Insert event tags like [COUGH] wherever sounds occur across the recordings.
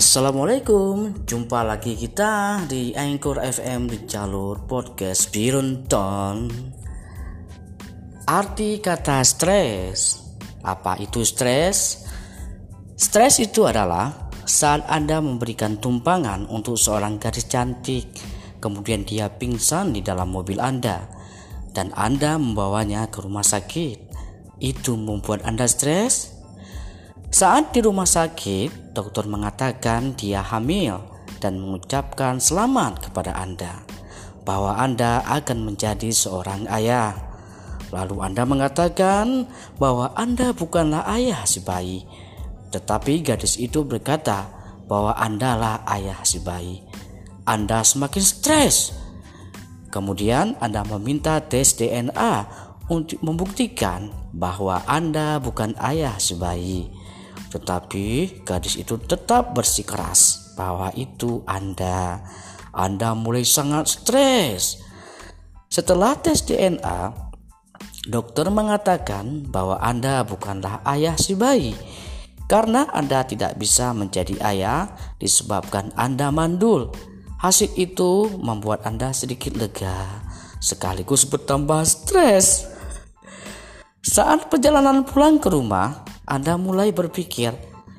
Assalamualaikum, jumpa lagi kita di Anchor FM di jalur podcast Birunton. Arti kata stres, apa itu stres? Stres itu adalah saat Anda memberikan tumpangan untuk seorang gadis cantik, kemudian dia pingsan di dalam mobil Anda, dan Anda membawanya ke rumah sakit. Itu membuat Anda stres? Saat di rumah sakit, dokter mengatakan dia hamil dan mengucapkan selamat kepada Anda bahwa Anda akan menjadi seorang ayah. Lalu Anda mengatakan bahwa Anda bukanlah ayah si bayi, tetapi gadis itu berkata bahwa Anda lah ayah si bayi. Anda semakin stres. Kemudian Anda meminta tes DNA untuk membuktikan bahwa Anda bukan ayah si bayi. Tetapi gadis itu tetap bersikeras bahwa itu Anda. Anda mulai sangat stres. Setelah tes DNA, dokter mengatakan bahwa Anda bukanlah ayah si bayi. Karena Anda tidak bisa menjadi ayah disebabkan Anda mandul. Hasil itu membuat Anda sedikit lega, sekaligus bertambah stres. Saat perjalanan pulang ke rumah, anda mulai berpikir,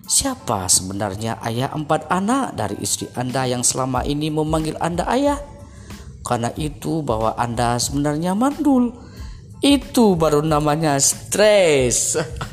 siapa sebenarnya ayah empat anak dari istri Anda yang selama ini memanggil Anda ayah? Karena itu bahwa Anda sebenarnya mandul. Itu baru namanya stres. [LAUGHS]